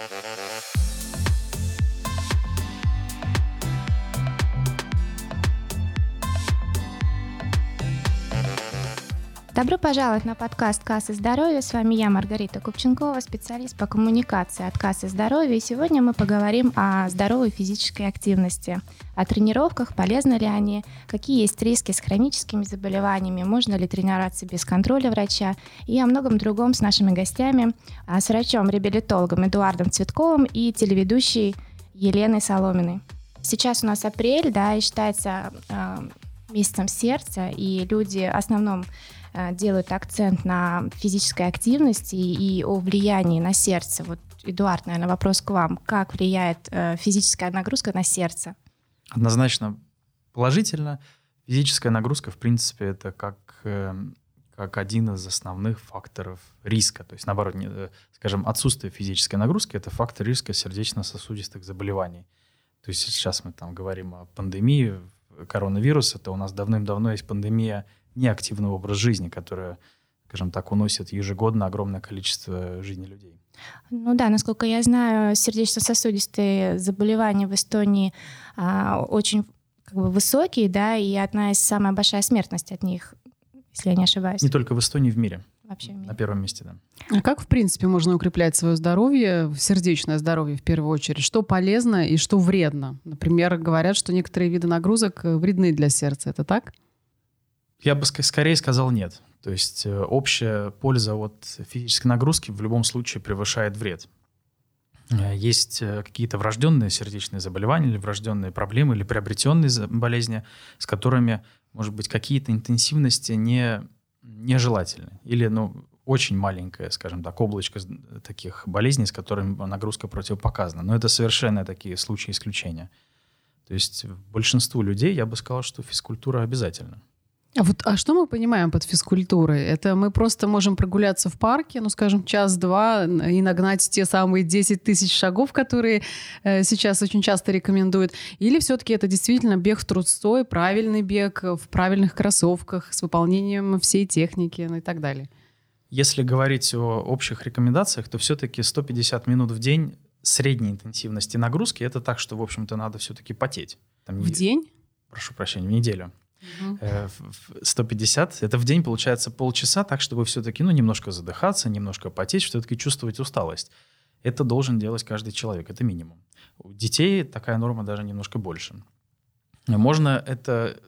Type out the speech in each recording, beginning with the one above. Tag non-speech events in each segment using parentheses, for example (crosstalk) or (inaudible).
Uh-huh. Добро пожаловать на подкаст «Кассы здоровья». С вами я, Маргарита Купченкова, специалист по коммуникации от «Кассы здоровья». И сегодня мы поговорим о здоровой физической активности, о тренировках, полезны ли они, какие есть риски с хроническими заболеваниями, можно ли тренироваться без контроля врача и о многом другом с нашими гостями, а с врачом-реабилитологом Эдуардом Цветковым и телеведущей Еленой Соломиной. Сейчас у нас апрель, да, и считается э, месяцем сердца, и люди в основном делают акцент на физической активности и о влиянии на сердце. Вот, Эдуард, наверное, вопрос к вам. Как влияет э, физическая нагрузка на сердце? Однозначно положительно. Физическая нагрузка, в принципе, это как, э, как один из основных факторов риска. То есть, наоборот, скажем, отсутствие физической нагрузки – это фактор риска сердечно-сосудистых заболеваний. То есть сейчас мы там говорим о пандемии коронавируса, то у нас давным-давно есть пандемия – неактивный образ жизни, который, скажем так, уносит ежегодно огромное количество жизней людей. Ну да, насколько я знаю, сердечно-сосудистые заболевания в Эстонии а, очень как бы, высокие, да, и одна из самая большая смертность от них, если я не ошибаюсь. Не только в Эстонии, в мире. Вообще в мире. На первом месте, да. А как, в принципе, можно укреплять свое здоровье, сердечное здоровье в первую очередь? Что полезно и что вредно? Например, говорят, что некоторые виды нагрузок вредны для сердца. Это так? Я бы скорее сказал нет. То есть э, общая польза от физической нагрузки в любом случае превышает вред. Э, есть э, какие-то врожденные сердечные заболевания или врожденные проблемы или приобретенные болезни, с которыми, может быть, какие-то интенсивности не, нежелательны. Или ну, очень маленькая, скажем так, облачко таких болезней, с которыми нагрузка противопоказана. Но это совершенно такие случаи исключения. То есть большинству людей я бы сказал, что физкультура обязательна. А вот, а что мы понимаем под физкультурой? Это мы просто можем прогуляться в парке, ну, скажем, час-два и нагнать те самые 10 тысяч шагов, которые э, сейчас очень часто рекомендуют? Или все-таки это действительно бег в трусцой, правильный бег в правильных кроссовках с выполнением всей техники ну, и так далее? Если говорить о общих рекомендациях, то все-таки 150 минут в день средней интенсивности нагрузки, это так, что, в общем-то, надо все-таки потеть. Там, в день? Прошу прощения, в неделю. 150, э, это в день получается полчаса, так чтобы все-таки ну, немножко задыхаться, немножко потеть, все-таки чувствовать усталость. Это должен делать каждый человек, это минимум. У детей такая норма даже немножко больше. Можно это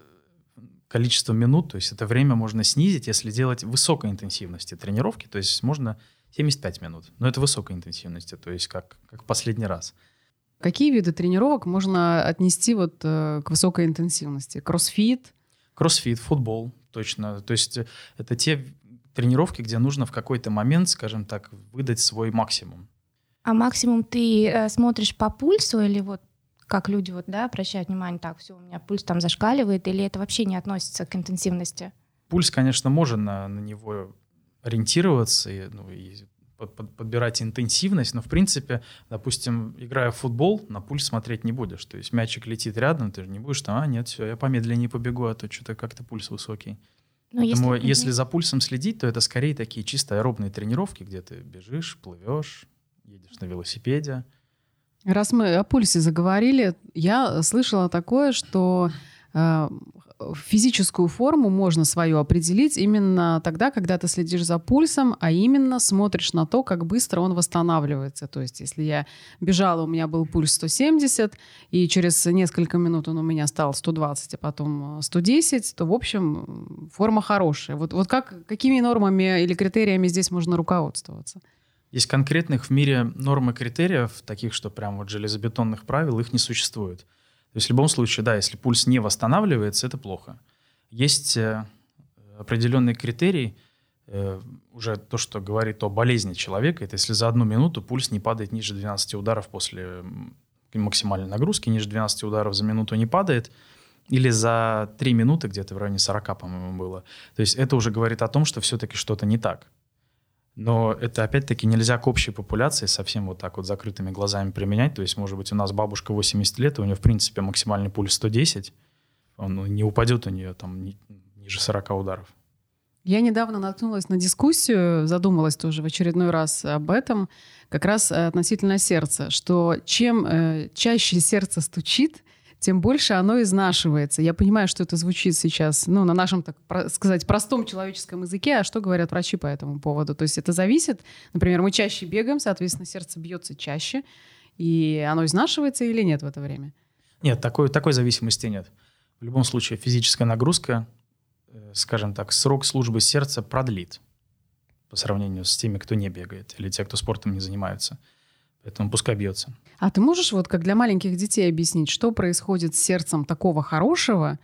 количество минут, то есть это время можно снизить, если делать высокой интенсивности тренировки, то есть можно 75 минут, но это высокой интенсивности, то есть как, как последний раз. Какие виды тренировок можно отнести вот э, к высокой интенсивности? Кроссфит, Кроссфит, футбол, точно. То есть э, это те тренировки, где нужно в какой-то момент, скажем так, выдать свой максимум. А максимум ты э, смотришь по пульсу или вот как люди вот, да, обращают внимание, так, все, у меня пульс там зашкаливает, или это вообще не относится к интенсивности? Пульс, конечно, можно на, на него ориентироваться, и, ну, и под, под, подбирать интенсивность, но в принципе, допустим, играя в футбол, на пульс смотреть не будешь. То есть мячик летит рядом, ты же не будешь там, а нет, все, я помедленнее побегу, а то что-то как-то пульс высокий. Но Поэтому если, если за пульсом следить, то это скорее такие чисто аэробные тренировки, где ты бежишь, плывешь, едешь на велосипеде. Раз мы о пульсе заговорили, я слышала такое, что э, физическую форму можно свою определить именно тогда, когда ты следишь за пульсом, а именно смотришь на то, как быстро он восстанавливается. То есть, если я бежала, у меня был пульс 170, и через несколько минут он у меня стал 120, а потом 110, то, в общем, форма хорошая. Вот, вот как, какими нормами или критериями здесь можно руководствоваться? Есть конкретных в мире нормы критериев, таких, что прям вот железобетонных правил, их не существует. То есть в любом случае, да, если пульс не восстанавливается, это плохо. Есть э, определенный критерий, э, уже то, что говорит о болезни человека, это если за одну минуту пульс не падает ниже 12 ударов после максимальной нагрузки, ниже 12 ударов за минуту не падает, или за 3 минуты, где-то в районе 40, по-моему, было. То есть это уже говорит о том, что все-таки что-то не так. Но это опять-таки нельзя к общей популяции совсем вот так вот закрытыми глазами применять. То есть, может быть, у нас бабушка 80 лет, и у нее, в принципе, максимальный пульс 110. Он не упадет у нее там ниже 40 ударов. Я недавно наткнулась на дискуссию, задумалась тоже в очередной раз об этом, как раз относительно сердца, что чем э, чаще сердце стучит, тем больше оно изнашивается. Я понимаю, что это звучит сейчас, ну, на нашем, так сказать, простом человеческом языке, а что говорят врачи по этому поводу? То есть это зависит, например, мы чаще бегаем, соответственно, сердце бьется чаще, и оно изнашивается или нет в это время? Нет, такой, такой зависимости нет. В любом случае физическая нагрузка, э, скажем так, срок службы сердца продлит по сравнению с теми, кто не бегает, или те, кто спортом не занимаются. Поэтому пускай бьется. А ты можешь вот как для маленьких детей объяснить, что происходит с сердцем такого хорошего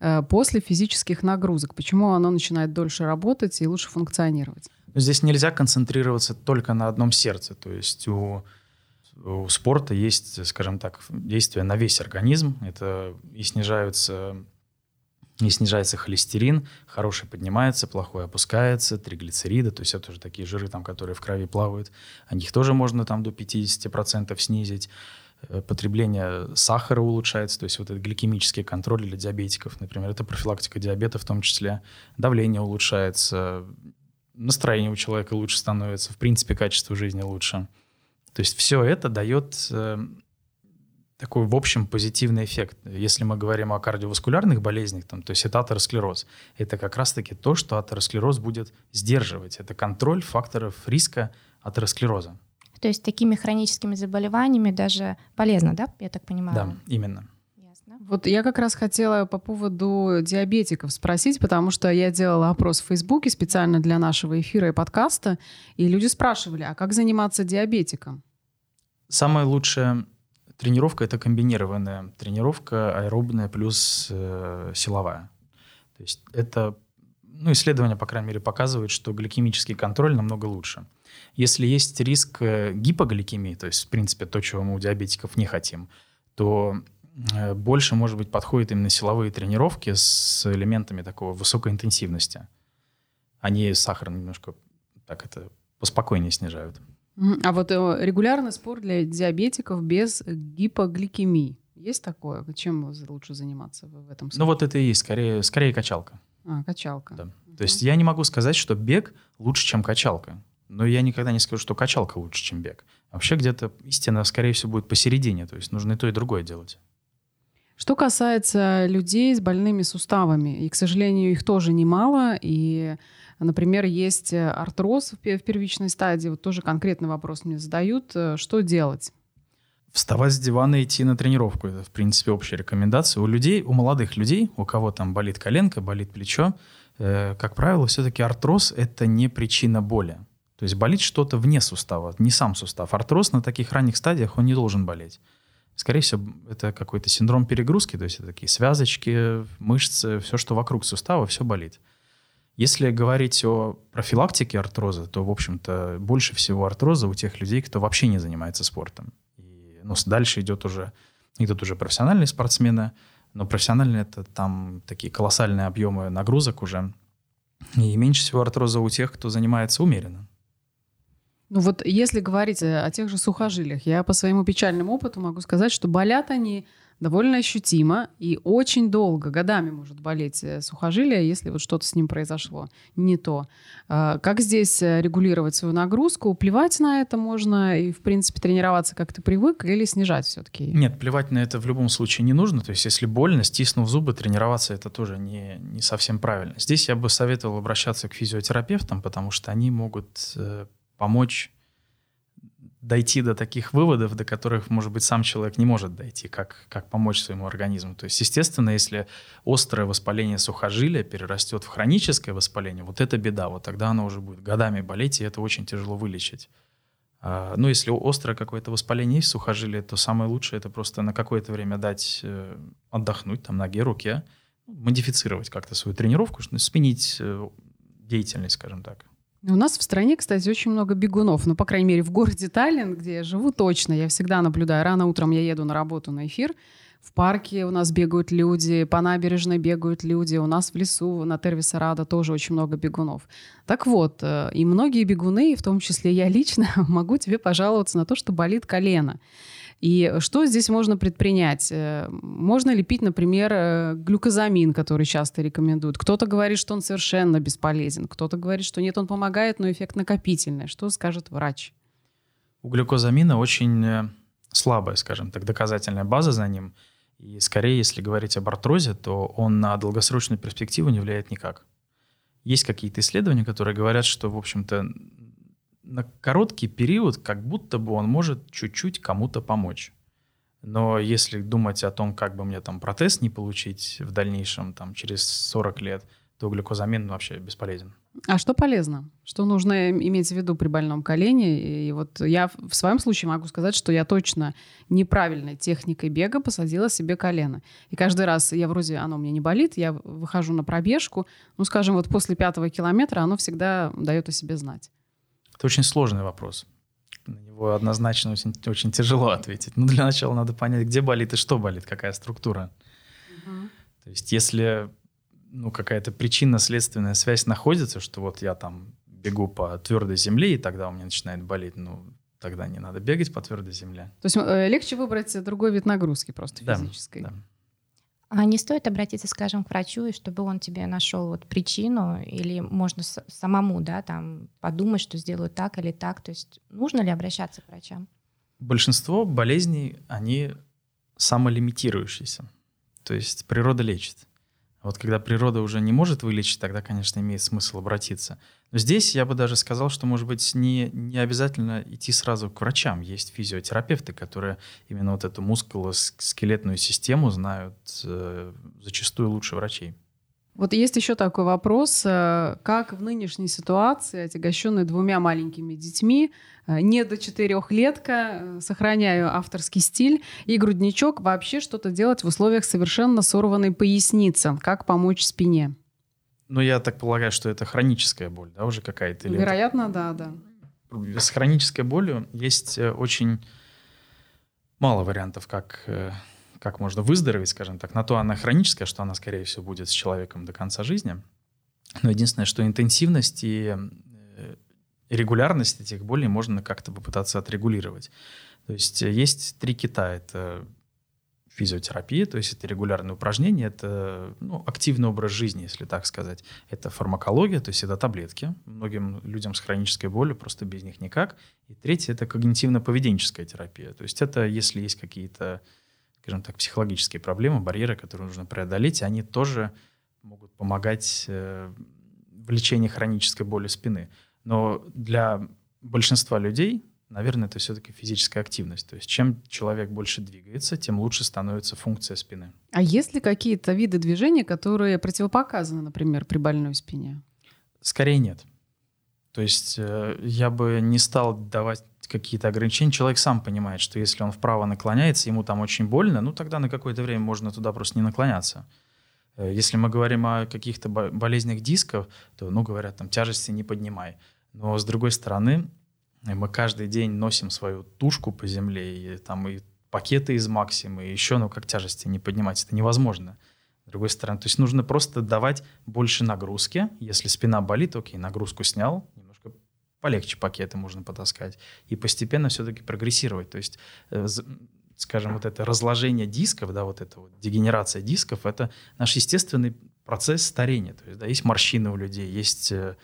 э, после физических нагрузок? Почему оно начинает дольше работать и лучше функционировать? Но здесь нельзя концентрироваться только на одном сердце. То есть у, у спорта есть, скажем так, действие на весь организм. Это и снижаются не снижается холестерин, хороший поднимается, плохой опускается, триглицериды, то есть это уже такие жиры, там, которые в крови плавают, о них тоже можно там до 50% снизить. Э, потребление сахара улучшается, то есть вот этот гликемический контроль для диабетиков, например, это профилактика диабета в том числе, давление улучшается, настроение у человека лучше становится, в принципе, качество жизни лучше. То есть все это дает э, такой, в общем, позитивный эффект. Если мы говорим о кардиоваскулярных болезнях, там, то есть это атеросклероз, это как раз-таки то, что атеросклероз будет сдерживать. Это контроль факторов риска атеросклероза. То есть такими хроническими заболеваниями даже полезно, да, я так понимаю? Да, именно. Вот я как раз хотела по поводу диабетиков спросить, потому что я делала опрос в Фейсбуке специально для нашего эфира и подкаста, и люди спрашивали, а как заниматься диабетиком? Самое лучшее Тренировка — это комбинированная тренировка, аэробная плюс э, силовая. То есть это, ну, исследования, по крайней мере, показывают, что гликемический контроль намного лучше. Если есть риск э, гипогликемии, то есть, в принципе, то, чего мы у диабетиков не хотим, то э, больше, может быть, подходят именно силовые тренировки с элементами такого высокой интенсивности. Они сахар немножко так это поспокойнее снижают. А вот э, регулярный спорт для диабетиков без гипогликемии. Есть такое? Чем лучше заниматься в этом спорте? Ну вот это и есть, скорее, скорее качалка. А, качалка. Да. uh То есть я не могу сказать, что бег лучше, чем качалка. Но я никогда не скажу, что качалка лучше, чем бег. Вообще где-то истина, скорее всего, будет посередине. То есть нужно и то, и другое делать. Что касается людей с больными суставами, и, к сожалению, их тоже немало, и Например, есть э, артроз в первичной стадии. Вот тоже конкретный вопрос мне задают. Э, что делать? Вставать с дивана и идти на тренировку. Это, в принципе, общая рекомендация. У людей, у молодых людей, у кого там болит коленка, болит плечо, э, как правило, все-таки артроз — это не причина боли. То есть болит что-то вне сустава, не сам сустав. Артроз на таких ранних стадиях, он не должен болеть. Скорее всего, это какой-то синдром перегрузки, то есть это такие связочки, мышцы, все, что вокруг сустава, все болит. Если говорить о профилактике артроза, то, в общем-то, больше всего артроза у тех людей, кто вообще не занимается спортом. И, ну, дальше идет уже, идут уже профессиональные спортсмены, но профессиональные это там такие колоссальные объемы нагрузок уже. И меньше всего артроза у тех, кто занимается умеренно. Ну вот если говорить о тех же сухожилиях, я по своему печальному опыту могу сказать, что болят они довольно ощутимо и очень долго, годами может болеть э, сухожилие, если вот что-то с ним произошло не то. А, как здесь э, регулировать свою нагрузку? Плевать на это можно и, в принципе, тренироваться как ты привык или снижать все-таки? Нет, плевать на это в любом случае не нужно. То есть если больно, стиснув зубы, тренироваться это тоже не, не совсем правильно. Здесь я бы советовал обращаться к физиотерапевтам, потому что они могут э, помочь дойти до таких выводов, до которых, может быть, сам человек не может дойти, как, как помочь своему организму. То есть, естественно, если острое воспаление сухожилия перерастет в хроническое воспаление, вот это беда, вот тогда оно уже будет годами болеть, и это очень тяжело вылечить. А, ну, если острое какое-то воспаление есть в то самое лучшее это просто на какое-то время дать э, отдохнуть, там, ноге, руке, модифицировать как-то свою тренировку, сменить э, деятельность, скажем так. У нас в стране, кстати, очень много бегунов. Ну, по крайней мере, в городе Таллин, где я живу, точно. Я всегда наблюдаю. Рано утром я еду на работу на эфир. в парке у нас бегают люди, по набережной бегают люди, у нас в лесу на Тервиса Рада тоже очень много бегунов. Так вот, э, и многие бегуны, в том числе я лично, (laughs) могу тебе пожаловаться на то, что болит колено. И что здесь можно предпринять? Э, можно ли пить, например, э, глюкозамин, который часто рекомендуют? Кто-то говорит, что он совершенно бесполезен, кто-то говорит, что нет, он помогает, но эффект накопительный. Что скажет врач? У глюкозамина очень слабая, скажем так, доказательная база за ним. И скорее, если говорить об артрозе, то он на долгосрочную перспективу не влияет никак. Есть какие-то исследования, которые говорят, что, в общем-то, на короткий период как будто бы он может чуть-чуть кому-то помочь. Но если думать о том, как бы мне там протез не получить в дальнейшем, там, через 40 лет, то глюкозамин вообще бесполезен. А что полезно? Что нужно иметь в виду при больном колене? И вот я в своем случае могу сказать, что я точно неправильной техникой бега посадила себе колено. И каждый раз я вроде, оно меня не болит, я выхожу на пробежку, ну, скажем, вот после пятого километра оно всегда дает о себе знать. Это очень сложный вопрос. На него однозначно очень, очень тяжело ответить. Но для начала надо понять, где болит и что болит, какая структура. Угу. То есть если ну, какая-то причинно-следственная связь находится, что вот я там бегу по твердой земле, и тогда у меня начинает болеть, ну, тогда не надо бегать по твердой земле. То есть э, легче выбрать другой вид нагрузки просто да, физической. Да. А не стоит обратиться, скажем, к врачу, и чтобы он тебе нашел вот причину, или можно самому, да, там подумать, что сделаю так или так. То есть нужно ли обращаться к врачам? Большинство болезней, они самолимитирующиеся. То есть природа лечит. Вот когда природа уже не может вылечить, тогда, конечно, имеет смысл обратиться. Но здесь я бы даже сказал, что, может быть, не, не обязательно идти сразу к врачам. Есть физиотерапевты, которые именно вот эту мускулоскелетную систему знают э, зачастую лучше врачей. Вот есть еще такой вопрос, э, как в нынешней ситуации, отягощенной двумя маленькими детьми, э, не до четырехлетка, э, сохраняю авторский стиль, и грудничок вообще что-то делать в условиях совершенно сорванной поясницы, как помочь спине? Ну, я так полагаю, что это хроническая боль, да, уже какая-то? Вероятно, это... да, да. С хронической болью есть очень мало вариантов, как как можно выздороветь, скажем так. На то она хроническая, что она, скорее всего, будет с человеком до конца жизни. Но единственное, что интенсивность и э, регулярность этих болей можно как-то попытаться отрегулировать. То есть э, есть три кита. Это физиотерапия, то есть это регулярные упражнения, это ну, активный образ жизни, если так сказать. Это фармакология, то есть это таблетки. Многим людям с хронической болью просто без них никак. И третье — это когнитивно-поведенческая терапия. То есть это если есть какие-то скажем так, психологические проблемы, барьеры, которые нужно преодолеть, они тоже могут помогать э, в лечении хронической боли спины. Но для большинства людей, наверное, это все-таки физическая активность. То есть чем человек больше двигается, тем лучше становится функция спины. А есть ли какие-то виды движения, которые противопоказаны, например, при больной спине? Скорее нет. То есть э, я бы не стал давать какие-то ограничения, человек сам понимает, что если он вправо наклоняется, ему там очень больно, ну тогда на какое-то время можно туда просто не наклоняться. Э, если мы говорим о каких-то болезнях дисков, то, ну, говорят, там, тяжести не поднимай. Но, с другой стороны, мы каждый день носим свою тушку по земле, и там и пакеты из Максима, и еще, ну, как тяжести не поднимать, это невозможно. С другой стороны, то есть нужно просто давать больше нагрузки. Если спина болит, окей, нагрузку снял, полегче пакеты можно потаскать. И постепенно все-таки прогрессировать. То есть, э, скажем, вот это разложение дисков, да, вот эта вот дегенерация дисков, это наш естественный процесс старения. То есть, да, есть морщины у людей, есть э,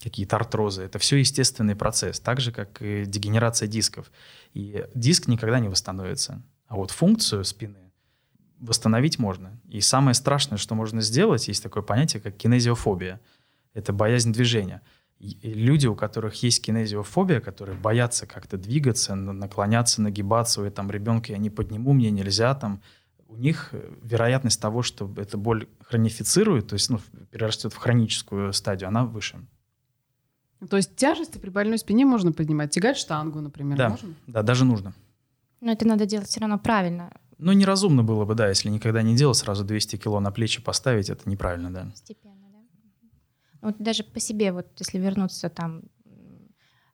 какие-то артрозы. Это все естественный процесс, так же, как и дегенерация дисков. И диск никогда не восстановится. А вот функцию спины восстановить можно. И самое страшное, что можно сделать, есть такое понятие, как кинезиофобия. Это боязнь движения люди, у которых есть кинезиофобия, которые боятся как-то двигаться, наклоняться, нагибаться, у там ребенка я не подниму, мне нельзя, там, у них э, вероятность того, что эта боль хронифицирует, то есть ну, перерастет в хроническую стадию, она выше. То есть тяжести при больной спине можно поднимать? Тягать штангу, например, да, можно? Да, даже нужно. Но это надо делать все равно правильно. Ну, неразумно было бы, да, если никогда не делал, сразу 200 кило на плечи поставить, это неправильно, да. Постепенно. Вот даже по себе, вот если вернуться там,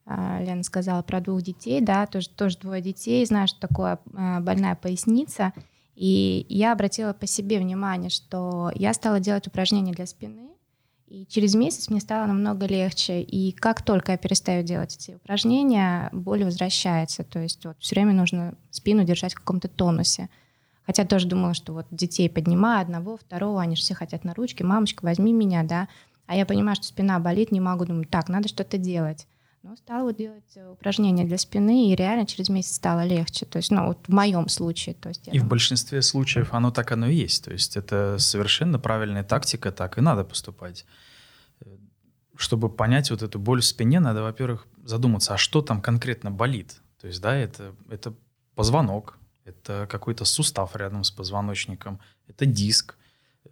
а, Лена сказала про двух детей, да, тоже, тоже двое детей, знаю, что такое а, больная поясница. И я обратила по себе внимание, что я стала делать упражнения для спины, и через месяц мне стало намного легче. И как только я перестаю делать эти упражнения, боль возвращается. То есть вот все время нужно спину держать в каком-то тонусе. Хотя тоже думала, что вот детей поднимаю одного, второго, они же все хотят на ручки, мамочка, возьми меня, да. А я понимаю, что спина болит, не могу, думаю, так, надо что-то делать. Но стала вот делать э, упражнения для спины, и реально через месяц стало легче. То есть, ну, вот в моем случае. То есть, и в большинстве случаев оно так оно и есть. То есть это совершенно правильная тактика, так и надо поступать. Чтобы понять вот эту боль в спине, надо, во-первых, задуматься, а что там конкретно болит. То есть, да, это, это позвонок, это какой-то сустав рядом с позвоночником, это диск.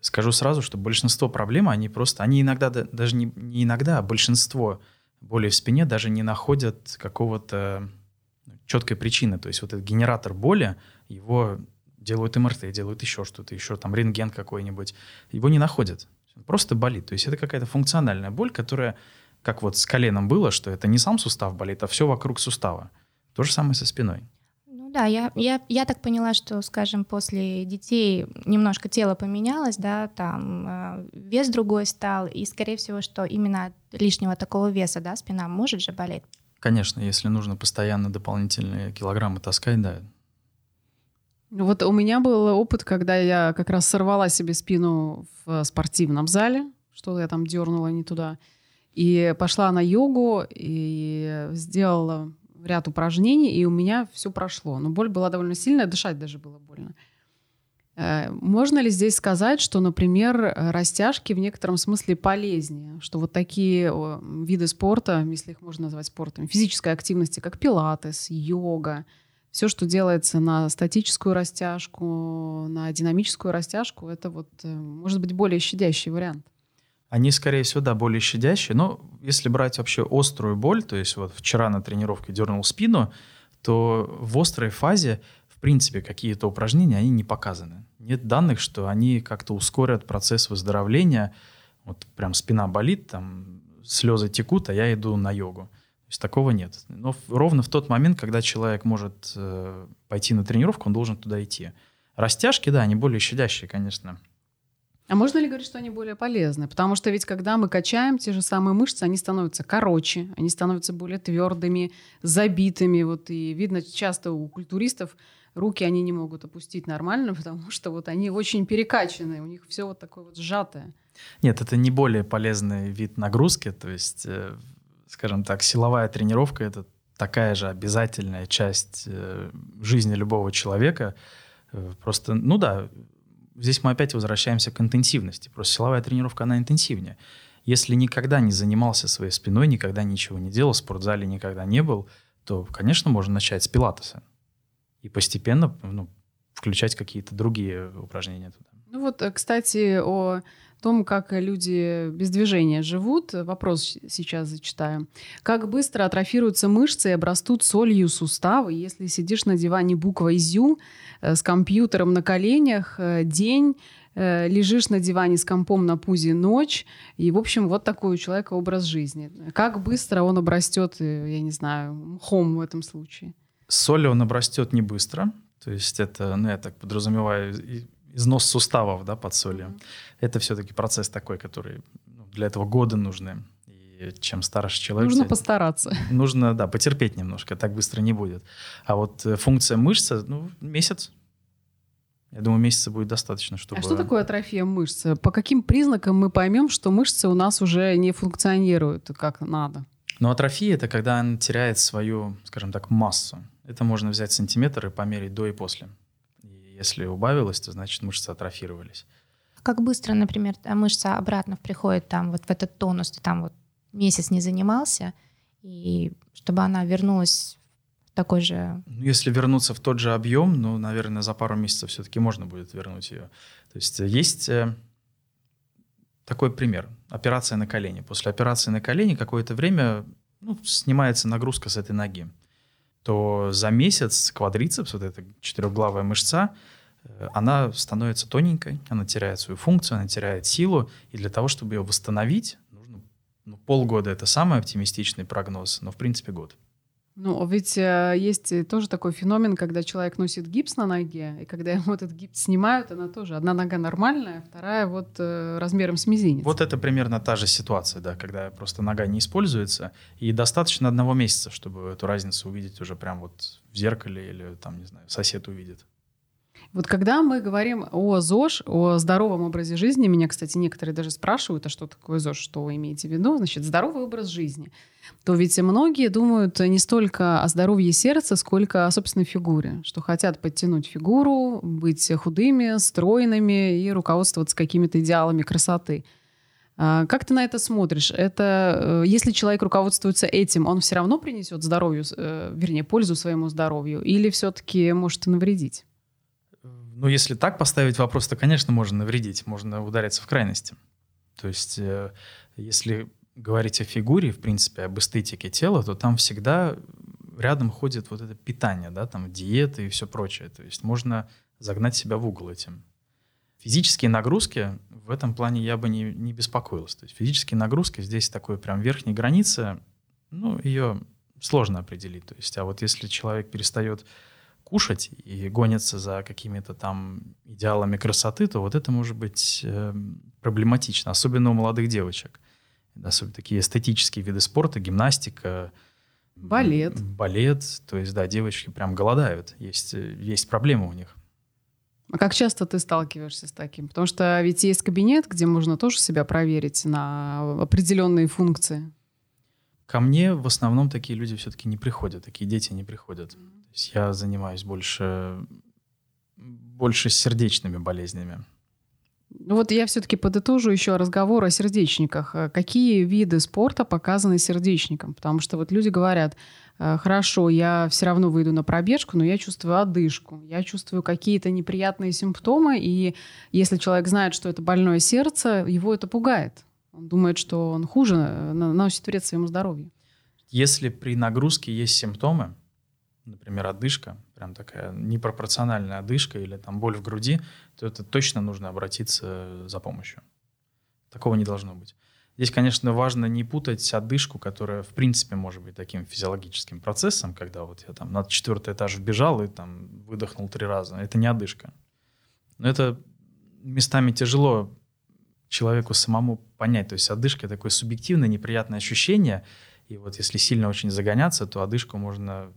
Скажу сразу, что большинство проблем, они просто, они иногда, даже не, не иногда, а большинство боли в спине даже не находят какого-то четкой причины. То есть вот этот генератор боли, его делают МРТ, делают еще что-то, еще там рентген какой-нибудь, его не находят. Просто болит. То есть это какая-то функциональная боль, которая, как вот с коленом было, что это не сам сустав болит, а все вокруг сустава. То же самое со спиной. Ну да, я, я, я так поняла, что, скажем, после детей немножко тело поменялось, да, там э, вес другой стал, и, скорее всего, что именно от лишнего такого веса, да, спина может же болеть. Конечно, если нужно постоянно дополнительные килограммы таскать, да. Вот у меня был опыт, когда я как раз сорвала себе спину в спортивном зале, что я там дернула не туда, и пошла на йогу и сделала ряд упражнений, и у меня все прошло. Но боль была довольно сильная, дышать даже было больно. Э, можно ли здесь сказать, что, например, растяжки в некотором смысле полезнее, что вот такие виды спорта, если их можно назвать спортом, физической активности, как пилатес, йога, все, что делается на статическую растяжку, на динамическую растяжку, это вот э, может быть более щадящий вариант. Они, скорее всего, да, более щадящие. Но если брать вообще острую боль, то есть вот вчера на тренировке дернул спину, то в острой фазе, в принципе, какие-то упражнения, они не показаны. Нет данных, что они как-то ускорят процесс выздоровления. Вот прям спина болит, там слезы текут, а я иду на йогу. То есть такого нет. Но ровно в тот момент, когда человек может э, пойти на тренировку, он должен туда идти. Растяжки, да, они более щадящие, конечно. А можно ли говорить, что они более полезны? Потому что ведь когда мы качаем те же самые мышцы, они становятся короче, они становятся более твердыми, забитыми. Вот и видно часто у культуристов руки они не могут опустить нормально, (laughs) потому что вот они очень перекачанные, у них все вот такое вот сжатое. Нет, это не более полезный вид нагрузки, то есть, э, скажем так, силовая тренировка это такая же обязательная часть э, жизни любого человека. Э, просто, ну да, здесь мы опять возвращаемся к интенсивности. Просто силовая тренировка, она интенсивнее. Если никогда не занимался своей спиной, никогда ничего не делал, в спортзале никогда не был, то, конечно, можно начать с пилатеса. И постепенно ну, включать какие-то другие упражнения туда. Ну вот, э, кстати, о том, как люди без движения живут. Вопрос сейчас зачитаю. Как быстро атрофируются мышцы и обрастут солью суставы, если сидишь на диване буквой «зю» э, с компьютером на коленях э, день, э, лежишь на диване с компом на пузе ночь, и, в общем, вот такой у человека образ жизни. Как быстро он обрастет, я не знаю, мхом в этом случае? Солью он обрастет не быстро, то есть это, ну, я так подразумеваю, износ суставов да, под солью. Mm-hmm. Это все-таки процесс такой, который ну, для этого годы нужны. И чем старше человек... Нужно постараться. (laughs) Нужно, да, потерпеть немножко, так быстро не будет. А вот э, функция мышцы, ну, месяц. Я думаю, месяца будет достаточно, чтобы... А что такое атрофия мышцы? По каким признакам мы поймем, что мышцы у нас уже не функционируют как надо? Ну, атрофия — это когда она теряет свою, скажем так, массу. Это можно взять сантиметр и померить до и после. Если убавилось, то значит мышцы атрофировались. Как быстро, например, мышца обратно приходит там вот в этот тонус, ты там вот месяц не занимался, и чтобы она вернулась в такой же... Ну, если вернуться в тот же объем, ну, наверное, за пару месяцев все-таки можно будет вернуть ее. То есть э, есть э, такой пример. Операция на колени. После операции на колени какое-то время ну, снимается нагрузка с этой ноги то за месяц квадрицепс, вот эта четырехглавая мышца, э, она становится тоненькой, она теряет свою функцию, она теряет силу, и для того, чтобы ее восстановить, нужно ну, полгода. Это самый оптимистичный прогноз, но в принципе год. Ну, ведь э, есть тоже такой феномен, когда человек носит гипс на ноге, и когда (laughs) ему этот гипс снимают, она тоже одна нога нормальная, вторая вот э, размером с мизинец. Вот это примерно та же ситуация, да, когда просто нога не используется, и достаточно одного месяца, чтобы эту разницу увидеть уже прям вот в зеркале или там, не знаю, сосед увидит. Вот когда мы говорим о ЗОЖ, о здоровом образе жизни, меня, кстати, некоторые даже спрашивают, а что такое ЗОЖ, что вы имеете в виду? Значит, здоровый образ жизни. То ведь многие думают не столько о здоровье сердца, сколько о собственной фигуре, что хотят подтянуть фигуру, быть худыми, стройными и руководствоваться какими-то идеалами красоты. А как ты на это смотришь? Это э, если человек руководствуется этим, он все равно принесет здоровью, э, вернее, пользу своему здоровью, или все-таки может навредить? Ну, если так поставить вопрос, то, конечно, можно навредить, можно удариться в крайности. То есть, э, если говорить о фигуре, в принципе, об эстетике тела, то там всегда рядом ходит вот это питание, да, там диеты и все прочее. То есть можно загнать себя в угол этим. Физические нагрузки в этом плане я бы не, не беспокоился. То есть физические нагрузки здесь такой прям верхней границы, ну, ее сложно определить. То есть, а вот если человек перестает кушать и гонится за какими-то там идеалами красоты, то вот это может быть э, проблематично, особенно у молодых девочек. Особенно такие эстетические виды спорта, гимнастика, балет. Балет, то есть, да, девочки прям голодают, есть, э, есть проблемы у них. А как часто ты сталкиваешься с таким? Потому что ведь есть кабинет, где можно тоже себя проверить на определенные функции. Ко мне в основном такие люди все-таки не приходят, такие дети не приходят. Mm-hmm я занимаюсь больше, больше сердечными болезнями. Ну вот я все-таки подытожу еще разговор о сердечниках. Э, какие виды спорта показаны сердечникам? Потому что вот люди говорят, «Э, хорошо, я все равно выйду на пробежку, но я чувствую одышку, я чувствую какие-то неприятные симптомы, и если человек знает, что это больное сердце, его это пугает. Он думает, что он хуже, э, наносит вред своему здоровью. Если при нагрузке есть симптомы, например, одышка, прям такая непропорциональная одышка или там боль в груди, то это точно нужно обратиться за помощью. Такого не должно быть. Здесь, конечно, важно не путать одышку, которая, в принципе, может быть таким физиологическим процессом, когда вот я там на четвертый этаж вбежал и там выдохнул три раза. Это не одышка. Но это местами тяжело человеку самому понять. То есть одышка — такое субъективное, неприятное ощущение. И вот если сильно очень загоняться, то одышку можно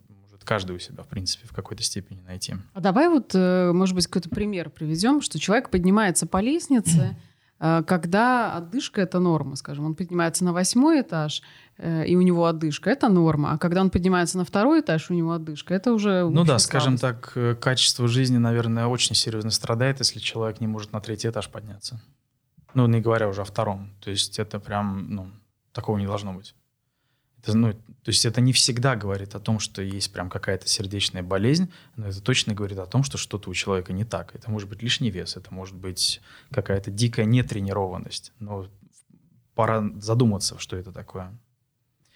каждый у себя, в принципе, в какой-то степени найти. А давай вот, э, может быть, какой-то пример приведем, что человек поднимается по лестнице, (clears throat) э, когда отдышка — это норма, скажем. Он поднимается на восьмой этаж, э, и у него отдышка — это норма. А когда он поднимается на второй этаж, у него отдышка — это уже Ну да, скажем так, качество жизни, наверное, очень серьезно страдает, если человек не может на третий этаж подняться. Ну, не говоря уже о втором. То есть это прям, ну, такого не должно быть. Это, ну, то есть это не всегда говорит о том, что есть прям какая-то сердечная болезнь, но это точно говорит о том, что что-то у человека не так. Это может быть лишний вес, это может быть какая-то дикая нетренированность. Но пора задуматься, что это такое.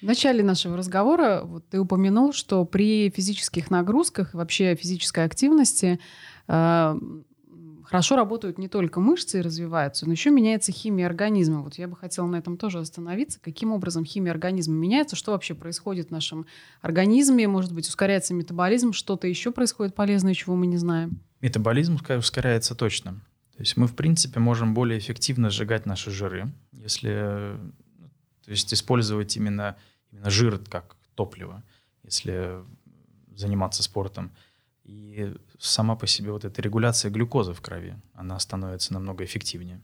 В начале нашего разговора вот ты упомянул, что при физических нагрузках и вообще физической активности э, хорошо работают не только мышцы и развиваются, но еще меняется химия организма. Вот я бы хотела на этом тоже остановиться. Каким образом химия организма меняется? Что вообще происходит в нашем организме? Может быть, ускоряется метаболизм? Что-то еще происходит полезное, чего мы не знаем? Метаболизм ускоряется точно. То есть мы, в принципе, можем более эффективно сжигать наши жиры, если то есть использовать именно, именно жир как топливо, если заниматься спортом. И сама по себе вот эта регуляция глюкозы в крови, она становится намного эффективнее.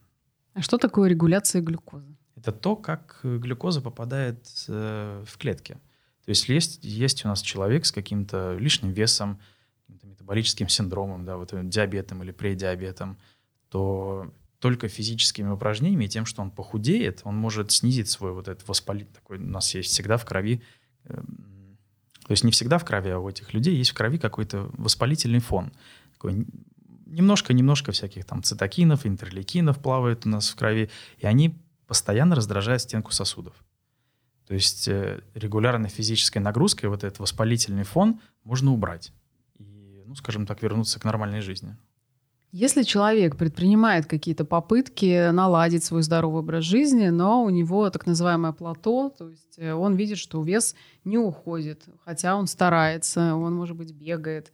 А что такое регуляция глюкозы? Это то, как глюкоза попадает э, в клетки. То есть есть, есть у нас человек с каким-то лишним весом, каким-то метаболическим синдромом, да, вот диабетом или предиабетом, то только физическими упражнениями и тем, что он похудеет, он может снизить свой вот этот воспалительный такой, у нас есть всегда в крови эм, то есть не всегда в крови, а у этих людей есть в крови какой-то воспалительный фон. немножко-немножко всяких там цитокинов, интерлейкинов плавает у нас в крови, и они постоянно раздражают стенку сосудов. То есть э, регулярной физической нагрузкой вот этот воспалительный фон можно убрать и, ну, скажем так, вернуться к нормальной жизни. Если человек предпринимает какие-то попытки наладить свой здоровый образ жизни, но у него так называемое плато, то есть э, он видит, что вес не уходит, хотя он старается, он, может быть, бегает,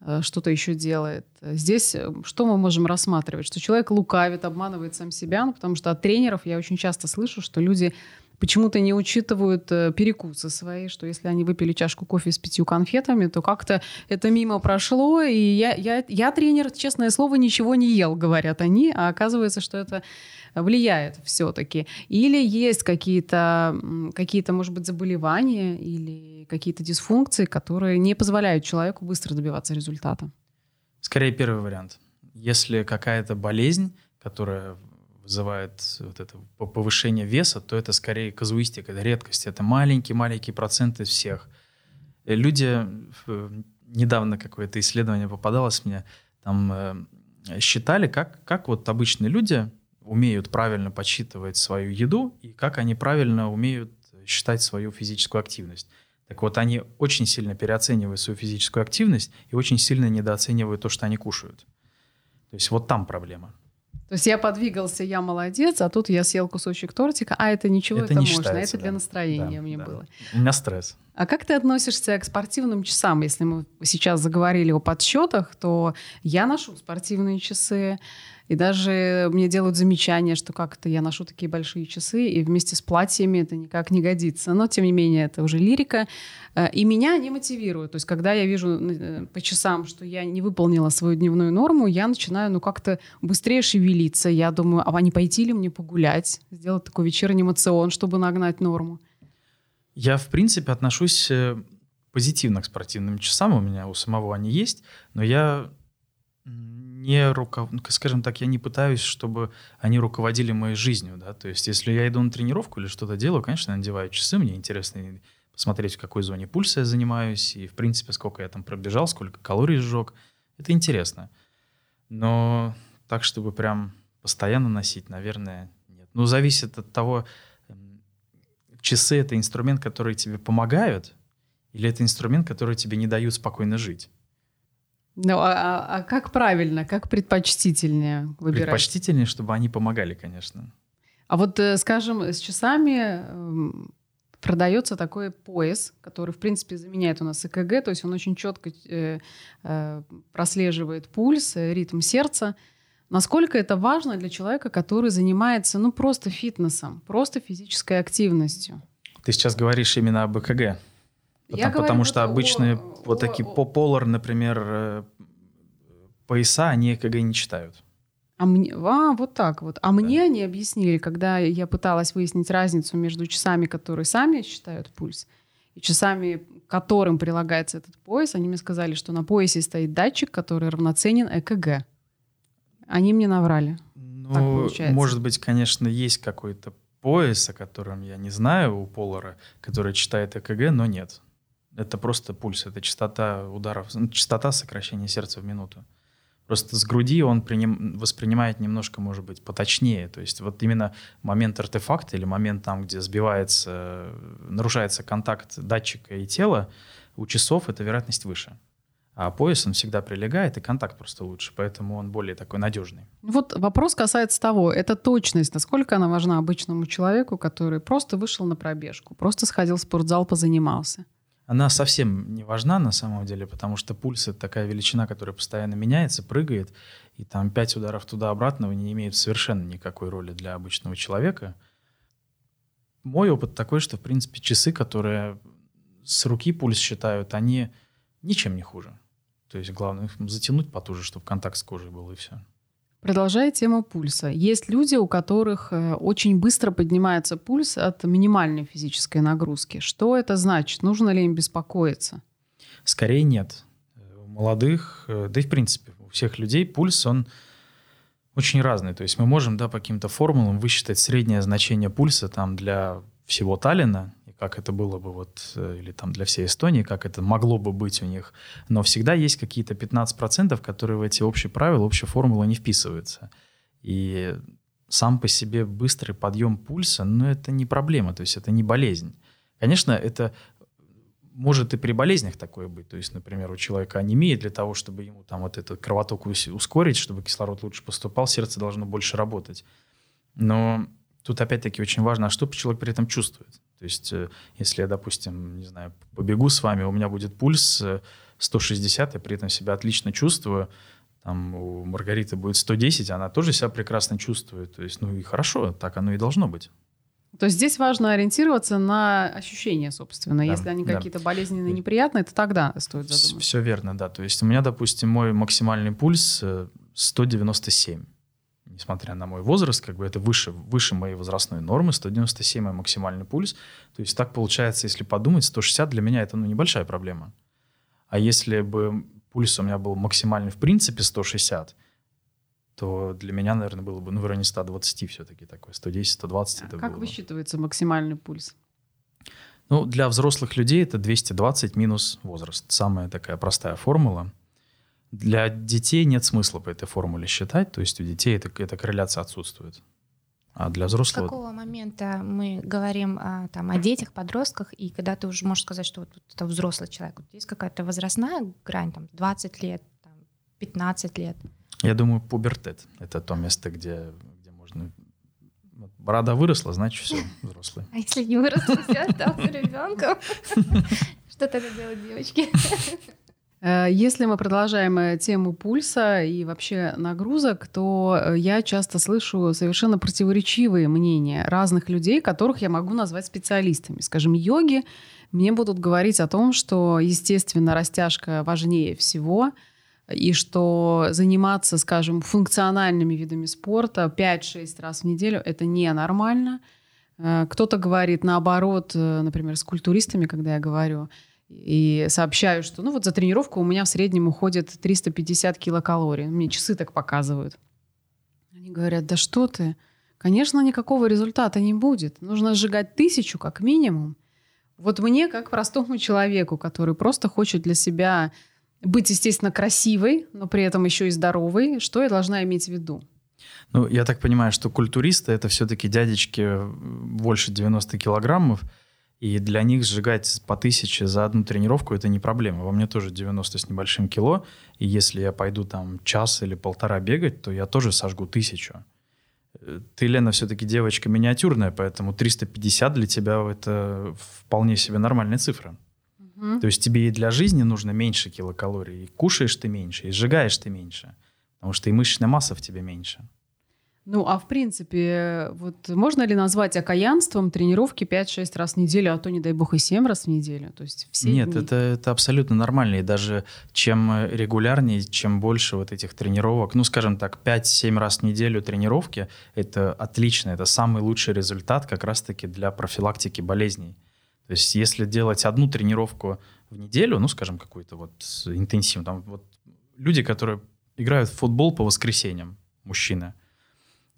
э, что-то еще делает. Здесь э, что мы можем рассматривать? Что человек лукавит, обманывает сам себя, ну, потому что от тренеров я очень часто слышу, что люди почему-то не учитывают э, перекусы свои, что если они выпили чашку кофе с пятью конфетами, то как-то это мимо прошло, и я, я, я тренер, честное слово, ничего не ел, говорят они, а оказывается, что это влияет все-таки. Или есть какие-то, какие-то, может быть, заболевания или какие-то дисфункции, которые не позволяют человеку быстро добиваться результата. Скорее первый вариант. Если какая-то болезнь, которая вызывает вот это повышение веса, то это скорее казуистика, это редкость, это маленький-маленький процент из всех. Э, люди, недавно какое-то исследование попадалось мне, там э, считали, как, как вот обычные люди умеют правильно подсчитывать свою еду и как они правильно умеют считать свою физическую активность. Так вот, они очень сильно переоценивают свою физическую активность и очень сильно недооценивают то, что они кушают. То есть вот там проблема. То есть я подвигался, я молодец, а тут я съел кусочек тортика, а это ничего, это, это не можно, это для да. настроения да, мне да. было. У меня стресс. А как ты относишься к спортивным часам? Если мы сейчас заговорили о подсчетах, то я ношу спортивные часы. И даже мне делают замечание, что как-то я ношу такие большие часы, и вместе с платьями это никак не годится. Но, тем не менее, это уже лирика. Э, и меня не мотивирует. То есть, когда я вижу э, по часам, что я не выполнила свою дневную норму, я начинаю, ну, как-то быстрее шевелиться. Я думаю, а не пойти ли мне погулять, сделать такой вечерний мацион, чтобы нагнать норму? Я, в принципе, отношусь э, позитивно к спортивным часам. У меня у самого они есть, но я не руков... скажем так, я не пытаюсь, чтобы они руководили моей жизнью, да, то есть если я иду на тренировку или что-то делаю, конечно, я надеваю часы, мне интересно посмотреть, в какой зоне пульса я занимаюсь, и, в принципе, сколько я там пробежал, сколько калорий сжег, это интересно. Но так, чтобы прям постоянно носить, наверное, нет. Ну, зависит от того, часы — это инструмент, который тебе помогают, или это инструмент, который тебе не дают спокойно жить. Ну, а, а, а как правильно, как предпочтительнее выбирать? Предпочтительнее, чтобы они помогали, конечно. А вот, э, скажем, с часами эм, продается такой пояс, который, в принципе, заменяет у нас ЭКГ, то есть он очень четко э, э, прослеживает пульс, ритм сердца. Насколько это важно для человека, который занимается, ну, просто фитнесом, просто физической активностью? Ты сейчас говоришь именно об ЭКГ. Потому, потому что обычные о, вот такие о, Polar, например, э, пояса, они ЭКГ не читают. А, мне, а вот так вот. А да. мне они объяснили, когда я пыталась выяснить разницу между часами, которые сами считают пульс, и часами, которым прилагается этот пояс, они мне сказали, что на поясе стоит датчик, который равноценен ЭКГ. Они мне наврали. Ну, может быть, конечно, есть какой-то пояс, о котором я не знаю у Полара, который читает ЭКГ, но нет. Это просто пульс, это частота ударов, ну, частота сокращения сердца в минуту. Просто с груди он приним, воспринимает немножко, может быть, поточнее. То есть вот именно момент артефакта или момент там, где сбивается, нарушается контакт датчика и тела, у часов эта вероятность выше. А пояс, он всегда прилегает, и контакт просто лучше, поэтому он более такой надежный. Вот вопрос касается того, это точность, насколько она важна обычному человеку, который просто вышел на пробежку, просто сходил в спортзал, позанимался она совсем не важна на самом деле, потому что пульс — это такая величина, которая постоянно меняется, прыгает, и там пять ударов туда-обратного не имеют совершенно никакой роли для обычного человека. Мой опыт такой, что, в принципе, часы, которые с руки пульс считают, они ничем не хуже. То есть главное затянуть потуже, чтобы контакт с кожей был, и все. Продолжая тему пульса. Есть люди, у которых э, очень быстро поднимается пульс от минимальной физической нагрузки. Что это значит? Нужно ли им беспокоиться? Скорее нет. У молодых, э, да и в принципе у всех людей пульс, он очень разный. То есть мы можем да, по каким-то формулам высчитать среднее значение пульса там, для всего Таллина, как это было бы вот, э, или там для всей Эстонии, как это могло бы быть у них. Но всегда есть какие-то 15%, которые в эти общие правила, общие формулы не вписываются. И сам по себе быстрый подъем пульса, ну, это не проблема, то есть это не болезнь. Конечно, это может и при болезнях такое быть. То есть, например, у человека анемия, для того, чтобы ему там вот этот кровоток ускорить, чтобы кислород лучше поступал, сердце должно больше работать. Но тут опять-таки очень важно, а что человек при этом чувствует. То есть, э, если я, допустим, не знаю, побегу с вами, у меня будет пульс 160, э, я при этом себя отлично чувствую, там у Маргариты будет 110, она тоже себя прекрасно чувствует. То есть, ну и хорошо, так оно и должно быть. То есть здесь важно ориентироваться на ощущения, собственно. Да, Если они да. какие-то болезненные, неприятные, то тогда стоит задуматься. Все верно, да. То есть у меня, допустим, мой максимальный пульс 197. Несмотря на мой возраст, как бы это выше, выше моей возрастной нормы, 197 мой максимальный пульс. То есть так получается, если подумать, 160 для меня это ну, небольшая проблема. А если бы пульс у меня был максимальный в принципе 160, то для меня, наверное, было бы ну, в районе 120 все-таки такой, 110-120. А как было. высчитывается максимальный пульс? Ну, для взрослых людей это 220 минус возраст. Самая такая простая формула. Для детей нет смысла по этой формуле считать, то есть у детей это, эта корреляция отсутствует. А для взрослого... С какого момента мы говорим о, там, о детях, подростках, и когда ты уже можешь сказать, что вот это взрослый человек, вот есть какая-то возрастная грань, там, 20 лет, там, 15 лет? Я думаю, пубертет — это то место, где, где можно... Борода выросла, значит, все, (laughs) взрослый. А если не выросла, все, остался ребенком? (laughs) Что тогда делать девочки? Э, если мы продолжаем э, тему пульса и вообще нагрузок, то э, я часто слышу совершенно противоречивые мнения разных людей, которых я могу назвать специалистами. Скажем, йоги мне будут говорить о том, что, естественно, растяжка важнее всего, и что заниматься, скажем, функциональными видами спорта 5-6 раз в неделю — это ненормально. Кто-то говорит наоборот, например, с культуристами, когда я говорю — и сообщаю, что ну вот за тренировку у меня в среднем уходит 350 килокалорий. Мне часы так показывают. Они говорят, да что ты, конечно, никакого результата не будет. Нужно сжигать тысячу как минимум. Вот мне, как простому человеку, который просто хочет для себя быть, естественно, красивой, но при этом еще и здоровой, что я должна иметь в виду? Ну, я так понимаю, что культуристы — это все-таки дядечки больше 90 килограммов, и для них сжигать по тысяче за одну тренировку это не проблема. Во мне тоже 90 с небольшим кило. И если я пойду там час или полтора бегать, то я тоже сожгу тысячу. Э, ты, Лена, все-таки девочка миниатюрная, поэтому 350 для тебя это вполне себе нормальная цифра. Угу. То есть тебе и для жизни нужно меньше килокалорий. И кушаешь ты меньше, и сжигаешь ты меньше. Потому что и мышечная масса в тебе меньше. Ну, а в принципе, вот можно ли назвать окаянством тренировки 5-6 раз в неделю, а то, не дай бог, и 7 раз в неделю? То есть все Нет, дни? это, это абсолютно нормально. И даже чем регулярнее, чем больше вот этих тренировок, ну, скажем так, 5-7 раз в неделю тренировки, это отлично, это самый лучший результат как раз-таки для профилактики болезней. То есть если делать одну тренировку в неделю, ну, скажем, какую-то вот интенсивную, там вот люди, которые играют в футбол по воскресеньям, мужчины, Э,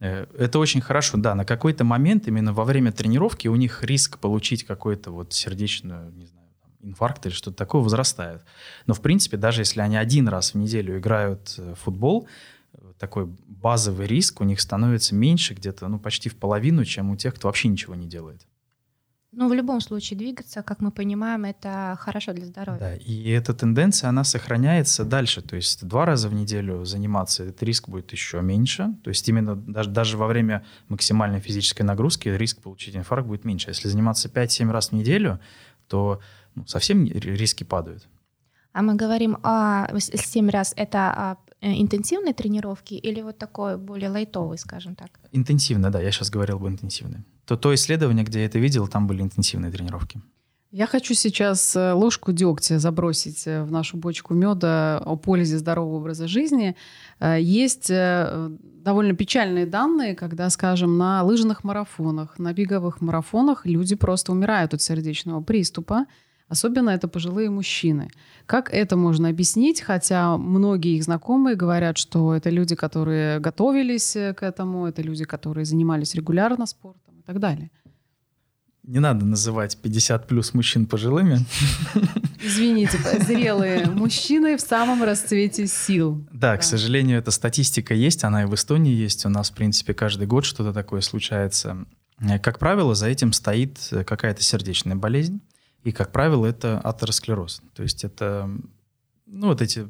это очень хорошо, да, на какой-то момент именно во время тренировки у них риск получить какой-то вот сердечную, не знаю, инфаркт или что-то такое возрастает. Но в принципе, даже если они один раз в неделю играют в футбол, э, такой базовый риск у них становится меньше где-то, ну, почти в половину, чем у тех, кто вообще ничего не делает. Ну, в любом случае двигаться, как мы понимаем, это хорошо для здоровья. Да, и эта тенденция, она сохраняется дальше. То есть два раза в неделю заниматься, этот риск будет еще меньше. То есть именно даже, даже во время максимальной физической нагрузки риск получить инфаркт будет меньше. Если заниматься 5-7 раз в неделю, то ну, совсем риски падают. А мы говорим о 7 раз, это э, интенсивной тренировке или вот такой более лайтовой, скажем так? Интенсивно, да, я сейчас говорил бы интенсивной то то исследование, где я это видел, там были интенсивные тренировки. Я хочу сейчас э, ложку дегтя забросить э, в нашу бочку меда о пользе здорового образа жизни. Э, есть довольно печальные данные, когда, скажем, на лыжных марафонах, на беговых марафонах люди просто умирают от сердечного приступа. Особенно это пожилые мужчины. Как это можно объяснить? Хотя многие их знакомые говорят, что это люди, которые готовились к этому, это люди, которые занимались регулярно спортом и так далее. Не надо называть 50 плюс мужчин пожилыми. (laughs) Извините, зрелые мужчины в самом расцвете сил. Да, да, к сожалению, эта статистика есть, она и в Эстонии есть. У нас, в принципе, каждый год что-то такое случается. Как правило, за этим стоит какая-то сердечная болезнь. И, как правило, это атеросклероз. То есть это, ну, вот эти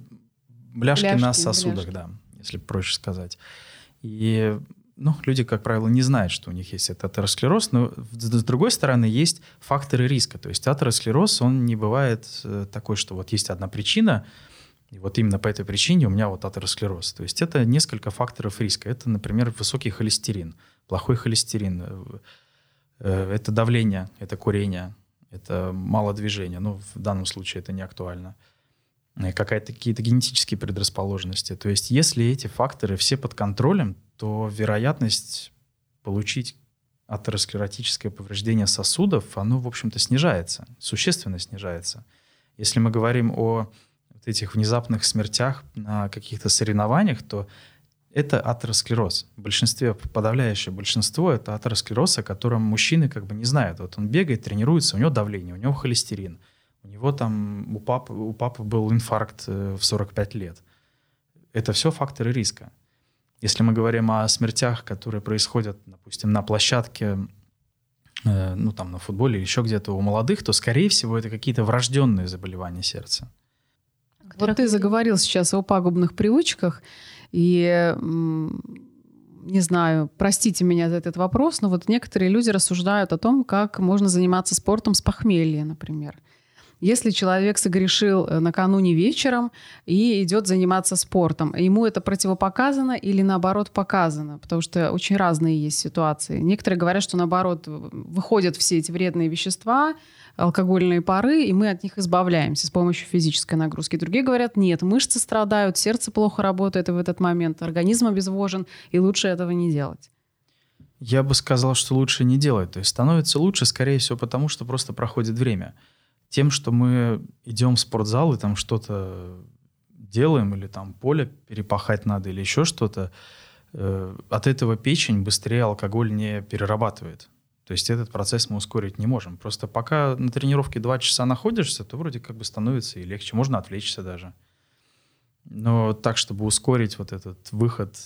бляшки, бляшки на сосудах, бляшки. да, если проще сказать. И ну, люди, как правило, не знают, что у них есть этот атеросклероз, но с другой стороны есть факторы риска. То есть атеросклероз, он не бывает э, такой, что вот есть одна причина, и вот именно по этой причине у меня вот атеросклероз. То есть это несколько факторов риска. Это, например, высокий холестерин, плохой холестерин, э, э, это давление, это курение, это мало движения. Ну, в данном случае это не актуально. Какая-то, какие-то генетические предрасположенности. То есть если эти факторы все под контролем, то вероятность получить атеросклеротическое повреждение сосудов, оно, в общем-то, снижается, существенно снижается. Если мы говорим о вот этих внезапных смертях на каких-то соревнованиях, то это атеросклероз. В большинстве, подавляющее большинство, это атеросклероз, о котором мужчины как бы не знают. Вот он бегает, тренируется, у него давление, у него холестерин, у него там, у папы, у папы был инфаркт э, в 45 лет. Это все факторы риска. Если мы говорим о смертях, которые происходят, допустим, на площадке, э, ну там на футболе или еще где-то у молодых, то, скорее всего, это какие-то врожденные заболевания сердца. Вот ты заговорил сейчас о пагубных привычках, и не знаю, простите меня за этот вопрос, но вот некоторые люди рассуждают о том, как можно заниматься спортом с похмелья, например. Если человек согрешил э, накануне вечером и идет заниматься спортом, ему это противопоказано или наоборот показано? Потому что очень разные есть ситуации. Некоторые говорят, что наоборот выходят все эти вредные вещества, алкогольные пары, и мы от них избавляемся с помощью физической нагрузки. Другие говорят, нет, мышцы страдают, сердце плохо работает в этот момент, организм обезвожен, и лучше этого не делать. Я бы сказал, что лучше не делать. То есть становится лучше, скорее всего, потому что просто проходит время тем, что мы идем в спортзал и там что-то делаем, или там поле перепахать надо, или еще что-то, э, от этого печень быстрее алкоголь не перерабатывает. То есть этот процесс мы ускорить не можем. Просто пока на тренировке два часа находишься, то вроде как бы становится и легче. Можно отвлечься даже. Но так, чтобы ускорить вот этот выход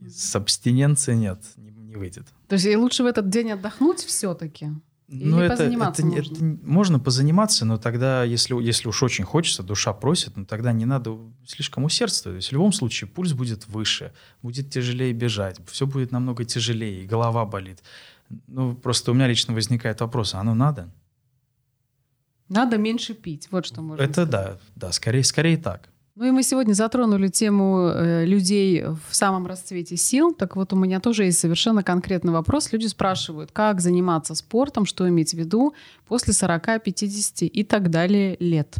с абстиненции, нет, не, не выйдет. То есть и лучше в этот день отдохнуть все-таки? Ну, это, это, можно? это можно позаниматься, но тогда, если, если уж очень хочется, душа просит, ну тогда не надо слишком усердствовать. То есть в любом случае пульс будет выше, будет тяжелее бежать, все будет намного тяжелее, голова болит. Ну, просто у меня лично возникает вопрос, а оно надо? Надо меньше пить, вот что можно Это сказать. да, да, скорее, скорее так. Ну и мы сегодня затронули тему э, людей в самом расцвете сил. Так вот, у меня тоже есть совершенно конкретный вопрос. Люди спрашивают, как заниматься спортом, что иметь в виду после 40, 50 и так далее лет.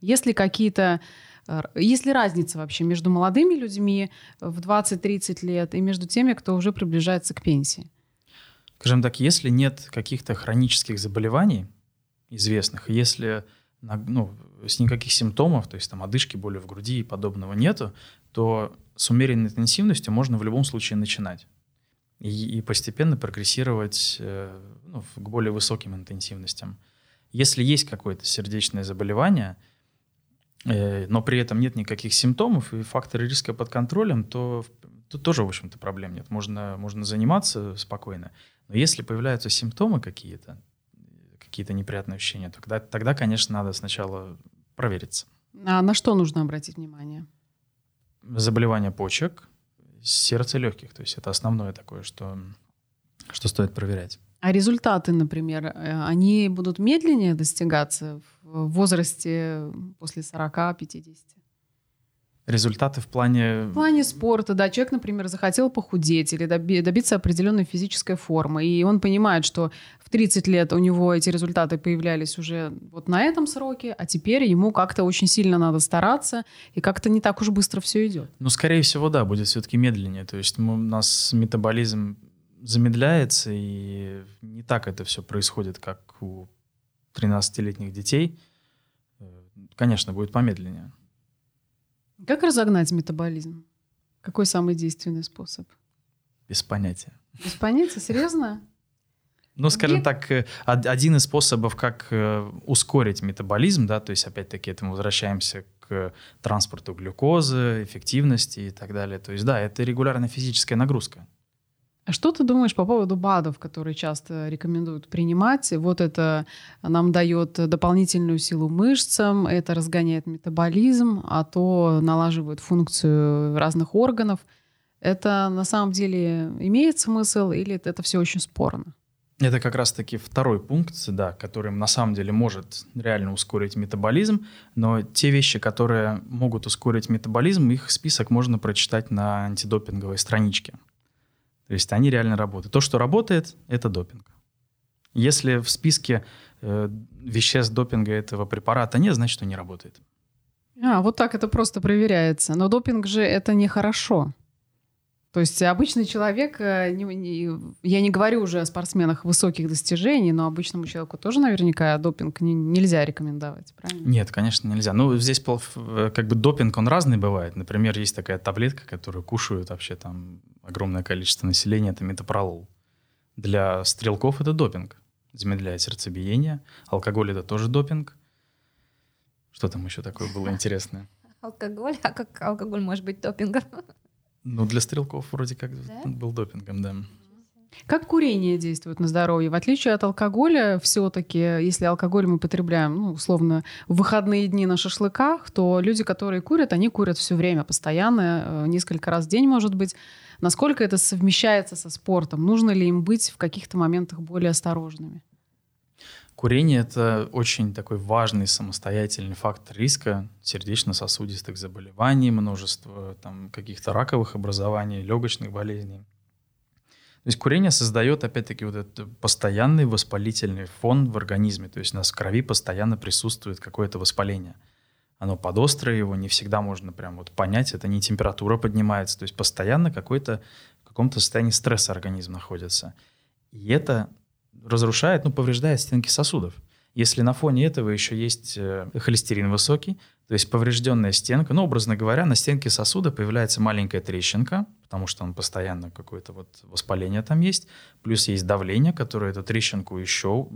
Есть ли какие-то э, есть ли разница вообще между молодыми людьми в 20-30 лет и между теми, кто уже приближается к пенсии? Скажем так, если нет каких-то хронических заболеваний известных, если ну, с никаких симптомов, то есть там одышки, боли в груди и подобного нету, то с умеренной интенсивностью можно в любом случае начинать и, и постепенно прогрессировать э, ну, к более высоким интенсивностям. Если есть какое-то сердечное заболевание, э, но при этом нет никаких симптомов и факторы риска под контролем, то тут тоже, в общем-то, проблем нет. Можно, можно заниматься спокойно. Но если появляются симптомы какие-то, какие-то неприятные ощущения, тогда, тогда, конечно, надо сначала провериться. А на что нужно обратить внимание? Заболевания почек, сердца легких. То есть это основное такое, что, что стоит проверять. А результаты, например, э, они будут медленнее достигаться в возрасте после 40-50? Результаты в плане... В плане спорта, да. Человек, например, захотел похудеть или добиться определенной физической формы, и он понимает, что в 30 лет у него эти результаты появлялись уже вот на этом сроке, а теперь ему как-то очень сильно надо стараться, и как-то не так уж быстро все идет. Ну, скорее всего, да, будет все-таки медленнее. То есть мы, у нас метаболизм замедляется, и не так это все происходит, как у 13-летних детей. Э, конечно, будет помедленнее. Как разогнать метаболизм? Какой самый действенный способ? Без понятия. Без понятия? Серьезно? Ну, скажем так, э, один из способов, как э, ускорить метаболизм, да, то есть, опять-таки, это мы возвращаемся к транспорту глюкозы, эффективности и так далее. То есть, да, это регулярная физическая нагрузка. А что ты думаешь по поводу БАДов, которые часто рекомендуют принимать? Вот это нам дает дополнительную силу мышцам, это разгоняет метаболизм, а то налаживает функцию разных органов. Это на самом деле имеет смысл или это все очень спорно? Это как раз-таки второй пункт, да, который на самом деле может реально ускорить метаболизм, но те вещи, которые могут ускорить метаболизм, их список можно прочитать на антидопинговой страничке. То есть они реально работают. То, что работает, это допинг. Если в списке э, веществ допинга этого препарата нет, значит, он не работает. А, вот так это просто проверяется. Но допинг же это нехорошо. То есть обычный человек, э, не, не, я не говорю уже о спортсменах высоких достижений, но обычному человеку тоже наверняка допинг не, нельзя рекомендовать, правильно? Нет, конечно, нельзя. Ну, здесь э, как бы допинг, он разный бывает. Например, есть такая таблетка, которую кушают вообще там огромное количество населения, это метапролол. Для стрелков это допинг. Замедляет сердцебиение. Алкоголь это тоже допинг. Что там еще такое было интересное? (laughs) Алкоголь? А как алкоголь может быть допингом? (laughs) Ну, для стрелков вроде как да? был допингом, да. Как курение действует на здоровье? В отличие от алкоголя, все-таки, если алкоголь мы потребляем, ну, условно, в выходные дни на шашлыках, то люди, которые курят, они курят все время, постоянно, э, несколько раз в день, может быть. Насколько это совмещается со спортом? Нужно ли им быть в каких-то моментах более осторожными? Курение – это очень такой важный самостоятельный фактор риска сердечно-сосудистых заболеваний, множество там, каких-то раковых образований, легочных болезней. То есть курение создает, опять-таки, вот этот постоянный воспалительный фон в организме. То есть у нас в крови постоянно присутствует какое-то воспаление. Оно подострое, его не всегда можно прям вот понять. Это не температура поднимается. То есть постоянно какой-то в каком-то состоянии стресса организм находится. И это разрушает, ну, повреждает стенки сосудов. Если на фоне этого еще есть э, холестерин высокий, то есть поврежденная стенка, ну, образно говоря, на стенке сосуда появляется маленькая трещинка, потому что он постоянно какое-то вот воспаление там есть, плюс есть давление, которое эту трещинку еще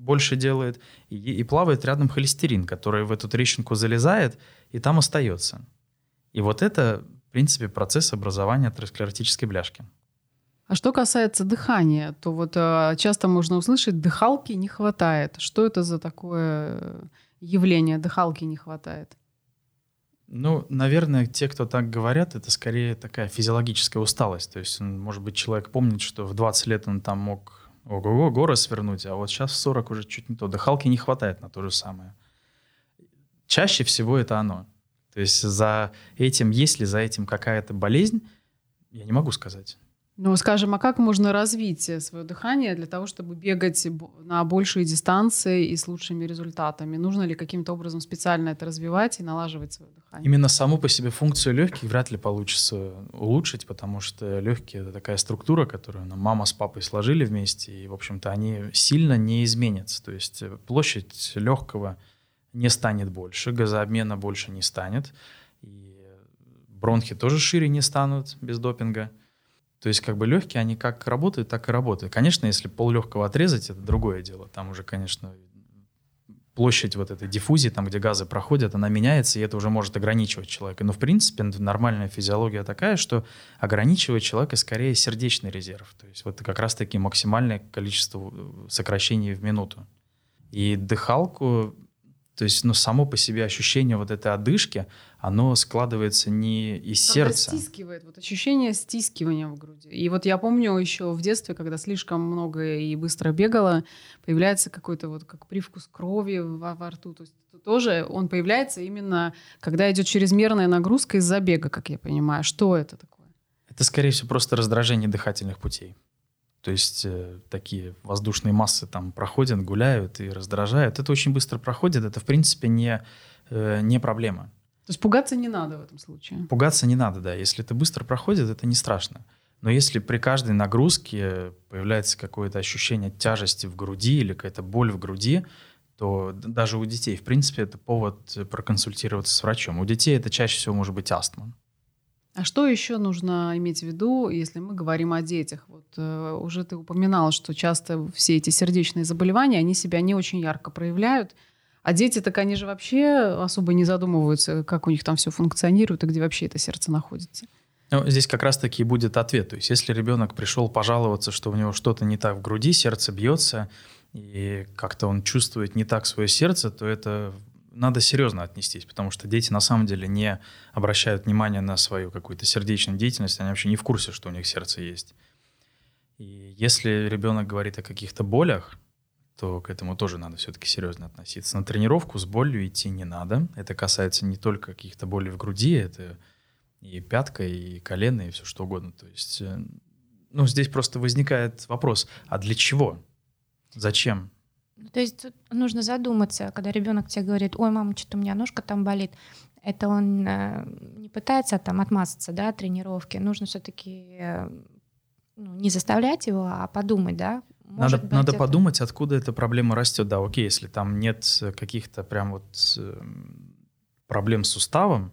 больше делает, и, и плавает рядом холестерин, который в эту трещинку залезает и там остается. И вот это, в принципе, процесс образования атеросклеротической бляшки. А что касается дыхания, то вот э, часто можно услышать, дыхалки не хватает. Что это за такое явление, дыхалки не хватает? Ну, наверное, те, кто так говорят, это скорее такая физиологическая усталость. То есть, может быть, человек помнит, что в 20 лет он там мог ого-го, горы свернуть, а вот сейчас в 40 уже чуть не то. Дыхалки не хватает на то же самое. Чаще всего это оно. То есть за этим, есть ли за этим какая-то болезнь, я не могу сказать. Ну, скажем, а как можно развить э, свое дыхание для того, чтобы бегать на большие дистанции и с лучшими результатами? Нужно ли каким-то образом специально это развивать и налаживать свое дыхание? Именно саму по себе функцию легких вряд ли получится улучшить, потому что легкие — это такая структура, которую нам мама с папой сложили вместе, и, в общем-то, они сильно не изменятся. То есть э, площадь легкого не станет больше, газообмена больше не станет, и бронхи тоже шире не станут без допинга — то есть как бы легкие, они как работают, так и работают. Конечно, если пол легкого отрезать, это другое дело. Там уже, конечно, площадь вот этой диффузии, там, где газы проходят, она меняется, и это уже может ограничивать человека. Но, в принципе, нормальная физиология такая, что ограничивает человека скорее сердечный резерв. То есть вот как раз-таки максимальное количество э, сокращений в минуту. И дыхалку то есть, ну, само по себе ощущение вот этой одышки, оно складывается не из Когда сердца. стискивает, вот ощущение стискивания в груди. И вот я помню еще в детстве, когда слишком много и быстро бегала, появляется какой-то вот как привкус крови во, во рту. То есть тоже он появляется именно, когда идет чрезмерная нагрузка из-за бега, как я понимаю. Что это такое? Это, скорее всего, просто раздражение дыхательных путей. То есть э, такие воздушные массы там проходят, гуляют и раздражают. Это очень быстро проходит. Это, в принципе, не, э, не проблема. То есть пугаться не надо в этом случае? Пугаться не надо, да. Если это быстро проходит, это не страшно. Но если при каждой нагрузке появляется какое-то ощущение тяжести в груди или какая-то боль в груди, то даже у детей, в принципе, это повод проконсультироваться с врачом. У детей это чаще всего может быть астма. А что еще нужно иметь в виду, если мы говорим о детях? Вот э, уже ты упоминала, что часто все эти сердечные заболевания, они себя не очень ярко проявляют. А дети, так они же вообще особо не задумываются, как у них там все функционирует и где вообще это сердце находится. Ну, здесь как раз-таки будет ответ. То есть если ребенок пришел пожаловаться, что у него что-то не так в груди, сердце бьется, и как-то он чувствует не так свое сердце, то это надо серьезно отнестись, потому что дети на самом деле не обращают внимания на свою какую-то сердечную деятельность, они вообще не в курсе, что у них сердце есть. И если ребенок говорит о каких-то болях, то к этому тоже надо все-таки серьезно относиться. На тренировку с болью идти не надо. Это касается не только каких-то болей в груди, это и пятка, и колено, и все что угодно. То есть, э, ну, здесь просто возникает вопрос, а для чего? Зачем? То есть нужно задуматься, когда ребенок тебе говорит, ой, мама, что-то у меня ножка там болит, это он э, не пытается там отмазаться, да, от тренировки. Нужно все-таки э, ну, не заставлять его, а подумать, да. Может надо быть, надо это... подумать, откуда эта проблема растет. Да, окей, если там нет каких-то прям вот э, проблем с суставом,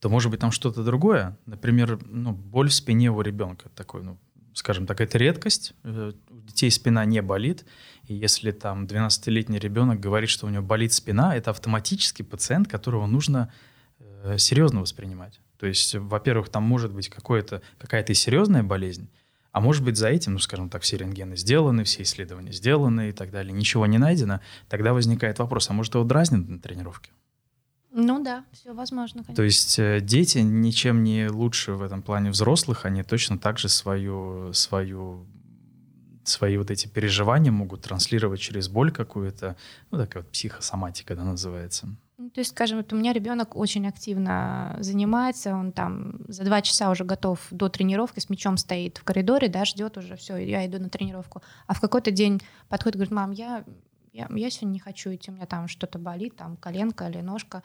то может быть там что-то другое. Например, ну, боль в спине у ребенка такой, ну, скажем так, это редкость. Э, у детей спина не болит. И если там 12-летний ребенок говорит, что у него болит спина, это автоматически пациент, которого нужно э, серьезно воспринимать. То есть, во-первых, там может быть какая-то серьезная болезнь, а может быть за этим, ну, скажем так, все рентгены сделаны, все исследования сделаны и так далее, ничего не найдено, тогда возникает вопрос, а может его дразнят на тренировке? Ну да, все возможно. Конечно. То есть э, дети ничем не лучше в этом плане взрослых, они точно так же свою, свою, свои вот эти переживания могут транслировать через боль какую-то, ну такая вот психосоматика, да, называется. Ну, то есть, скажем, вот у меня ребенок очень активно занимается, он там за два часа уже готов до тренировки, с мячом стоит в коридоре, да, ждет уже, все, я иду на тренировку. А в какой-то день подходит, говорит, мам, я я, я сегодня не хочу идти, у меня там что-то болит, там коленка или ножка.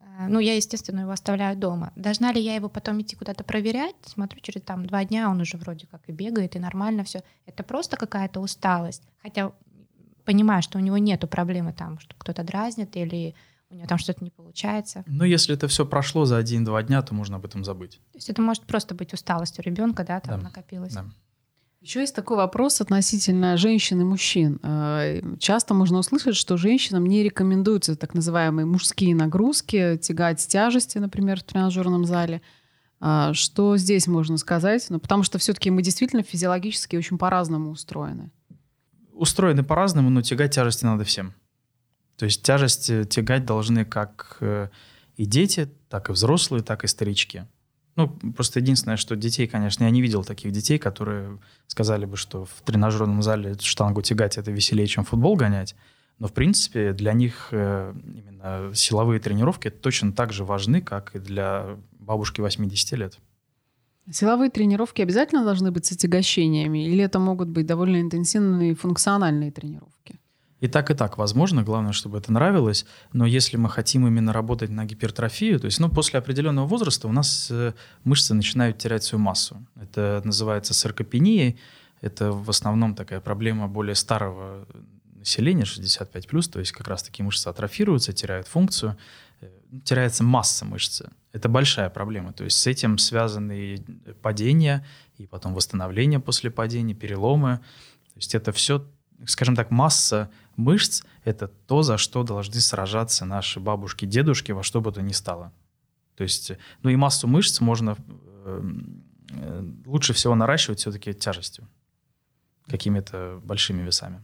Э, ну, я, естественно, его оставляю дома. Должна ли я его потом идти куда-то проверять? Смотрю, через там два дня он уже вроде как и бегает, и нормально все. Это просто какая-то усталость. Хотя понимаю, что у него нету проблемы там, что кто-то дразнит или у него там что-то не получается. Ну, если это все прошло за один-два дня, то можно об этом забыть. То есть это может просто быть усталость у ребенка, да, там да. накопилось. Да. Еще есть такой вопрос относительно женщин и мужчин. Э, часто можно услышать, что женщинам не рекомендуются так называемые мужские нагрузки, тягать тяжести, например, в тренажерном зале. А что здесь можно сказать? Ну, потому что все-таки мы действительно физиологически очень по-разному устроены. Устроены по-разному, но тягать тяжести надо всем. То есть тяжести тягать должны как э, и дети, так и взрослые, так и старички. Ну, просто единственное, что детей, конечно, я не видел таких детей, которые сказали бы, что в тренажерном зале штангу тягать это веселее, чем футбол гонять. Но, в принципе, для них э, именно силовые тренировки точно так же важны, как и для бабушки 80 лет. Силовые тренировки обязательно должны быть с отягощениями, или это могут быть довольно интенсивные функциональные тренировки? И так, и так возможно, главное, чтобы это нравилось. Но если мы хотим именно работать на гипертрофию, то есть ну, после определенного возраста у нас э, мышцы начинают терять свою массу. Это называется саркопенией. Это в основном такая проблема более старого населения, 65+, то есть как раз таки мышцы атрофируются, теряют функцию, э, теряется масса мышцы. Это большая проблема. То есть с этим связаны падения, и потом восстановление после падения, переломы. То есть это все, скажем так, масса мышц — это то, за что должны сражаться наши бабушки, дедушки, во что бы то ни стало. То есть, ну и массу мышц можно э, лучше всего наращивать все-таки тяжестью, какими-то большими весами.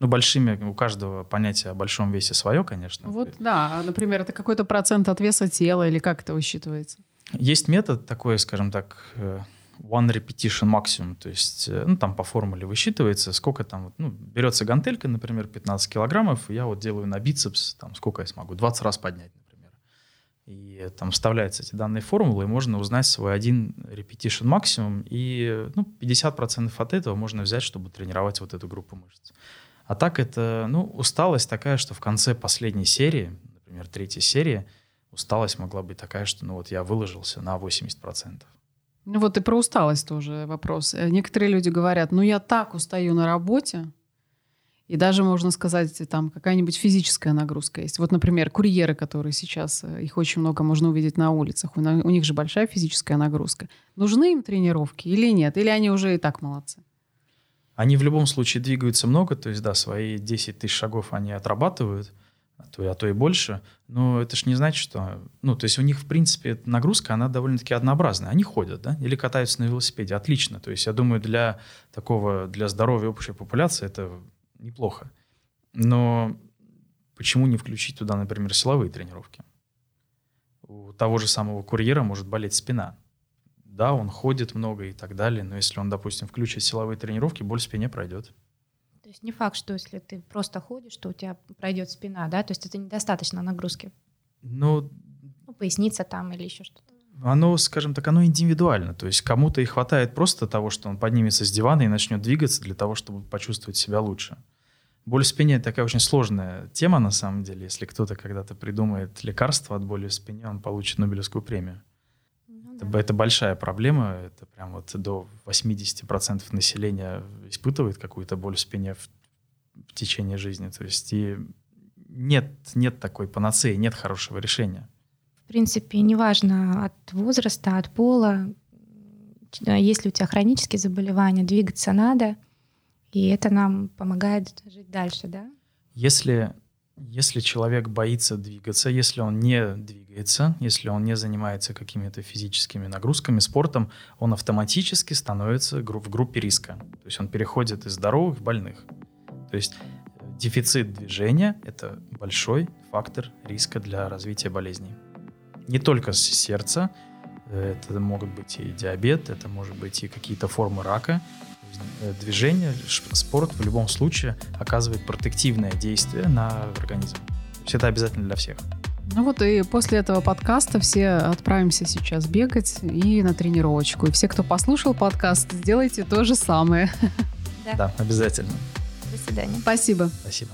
Ну, большими, у каждого понятие о большом весе свое, конечно. Вот, да. Например, это какой-то процент от веса тела или как это высчитывается? Есть метод такой, скажем так, э, one repetition максимум, то есть, э, ну, там по формуле высчитывается, сколько там, ну, берется гантелька, например, 15 килограммов, и я вот делаю на бицепс, там, сколько я смогу, 20 раз поднять, например. И там вставляются эти данные формулы, и можно узнать свой один repetition максимум, и, ну, 50% от этого можно взять, чтобы тренировать вот эту группу мышц. А так это, ну, усталость такая, что в конце последней серии, например, третьей серии, усталость могла быть такая, что, ну, вот я выложился на 80%. Ну вот и про усталость тоже вопрос. Э, некоторые люди говорят, ну я так устаю на работе, и даже, можно сказать, там какая-нибудь физическая нагрузка есть. Вот, например, курьеры, которые сейчас, э, их очень много можно увидеть на улицах, у, у них же большая физическая нагрузка. Нужны им тренировки или нет? Или они уже и так молодцы? Они в любом случае двигаются много, то есть, да, свои 10 тысяч шагов они отрабатывают, а то, а то и больше. Но это ж не значит, что... Ну, то есть у них, в принципе, нагрузка, она довольно-таки однообразная. Они ходят, да, или катаются на велосипеде. Отлично. То есть я думаю, для такого, для здоровья общей популяции это неплохо. Но почему не включить туда, например, силовые тренировки? У того же самого курьера может болеть спина. Да, он ходит много и так далее, но если он, допустим, включит силовые тренировки, боль в спине пройдет. То есть не факт, что если ты просто ходишь, что у тебя пройдет спина, да? То есть это недостаточно нагрузки. Ну, ну поясница там или еще что-то. Оно, скажем так, оно индивидуально. То есть кому-то и хватает просто того, что он поднимется с дивана и начнет двигаться для того, чтобы почувствовать себя лучше. Боль в спине такая очень сложная тема на самом деле. Если кто-то когда-то придумает лекарство от боли в спине, он получит Нобелевскую премию. Это, это большая проблема. Это прям вот до 80% населения испытывает какую-то боль в спине в, в течение жизни. То есть и нет, нет такой панацеи, нет хорошего решения. В принципе, неважно от возраста, от пола, если у тебя хронические заболевания, двигаться надо – и это нам помогает жить дальше, да? Если, если человек боится двигаться, если он не двигается, если он не занимается какими-то физическими нагрузками, спортом, он автоматически становится в группе риска. То есть он переходит из здоровых в больных. То есть э, дефицит движения — это большой фактор риска для развития болезней. Не только сердца, э, это могут быть и диабет, это может быть и какие-то формы рака, движение, спорт в любом случае оказывает протективное действие на организм. То есть это обязательно для всех. Ну вот и после этого подкаста все отправимся сейчас бегать и на тренировочку. И все, кто послушал подкаст, сделайте то же самое. Да, да обязательно. До свидания. Спасибо. Спасибо.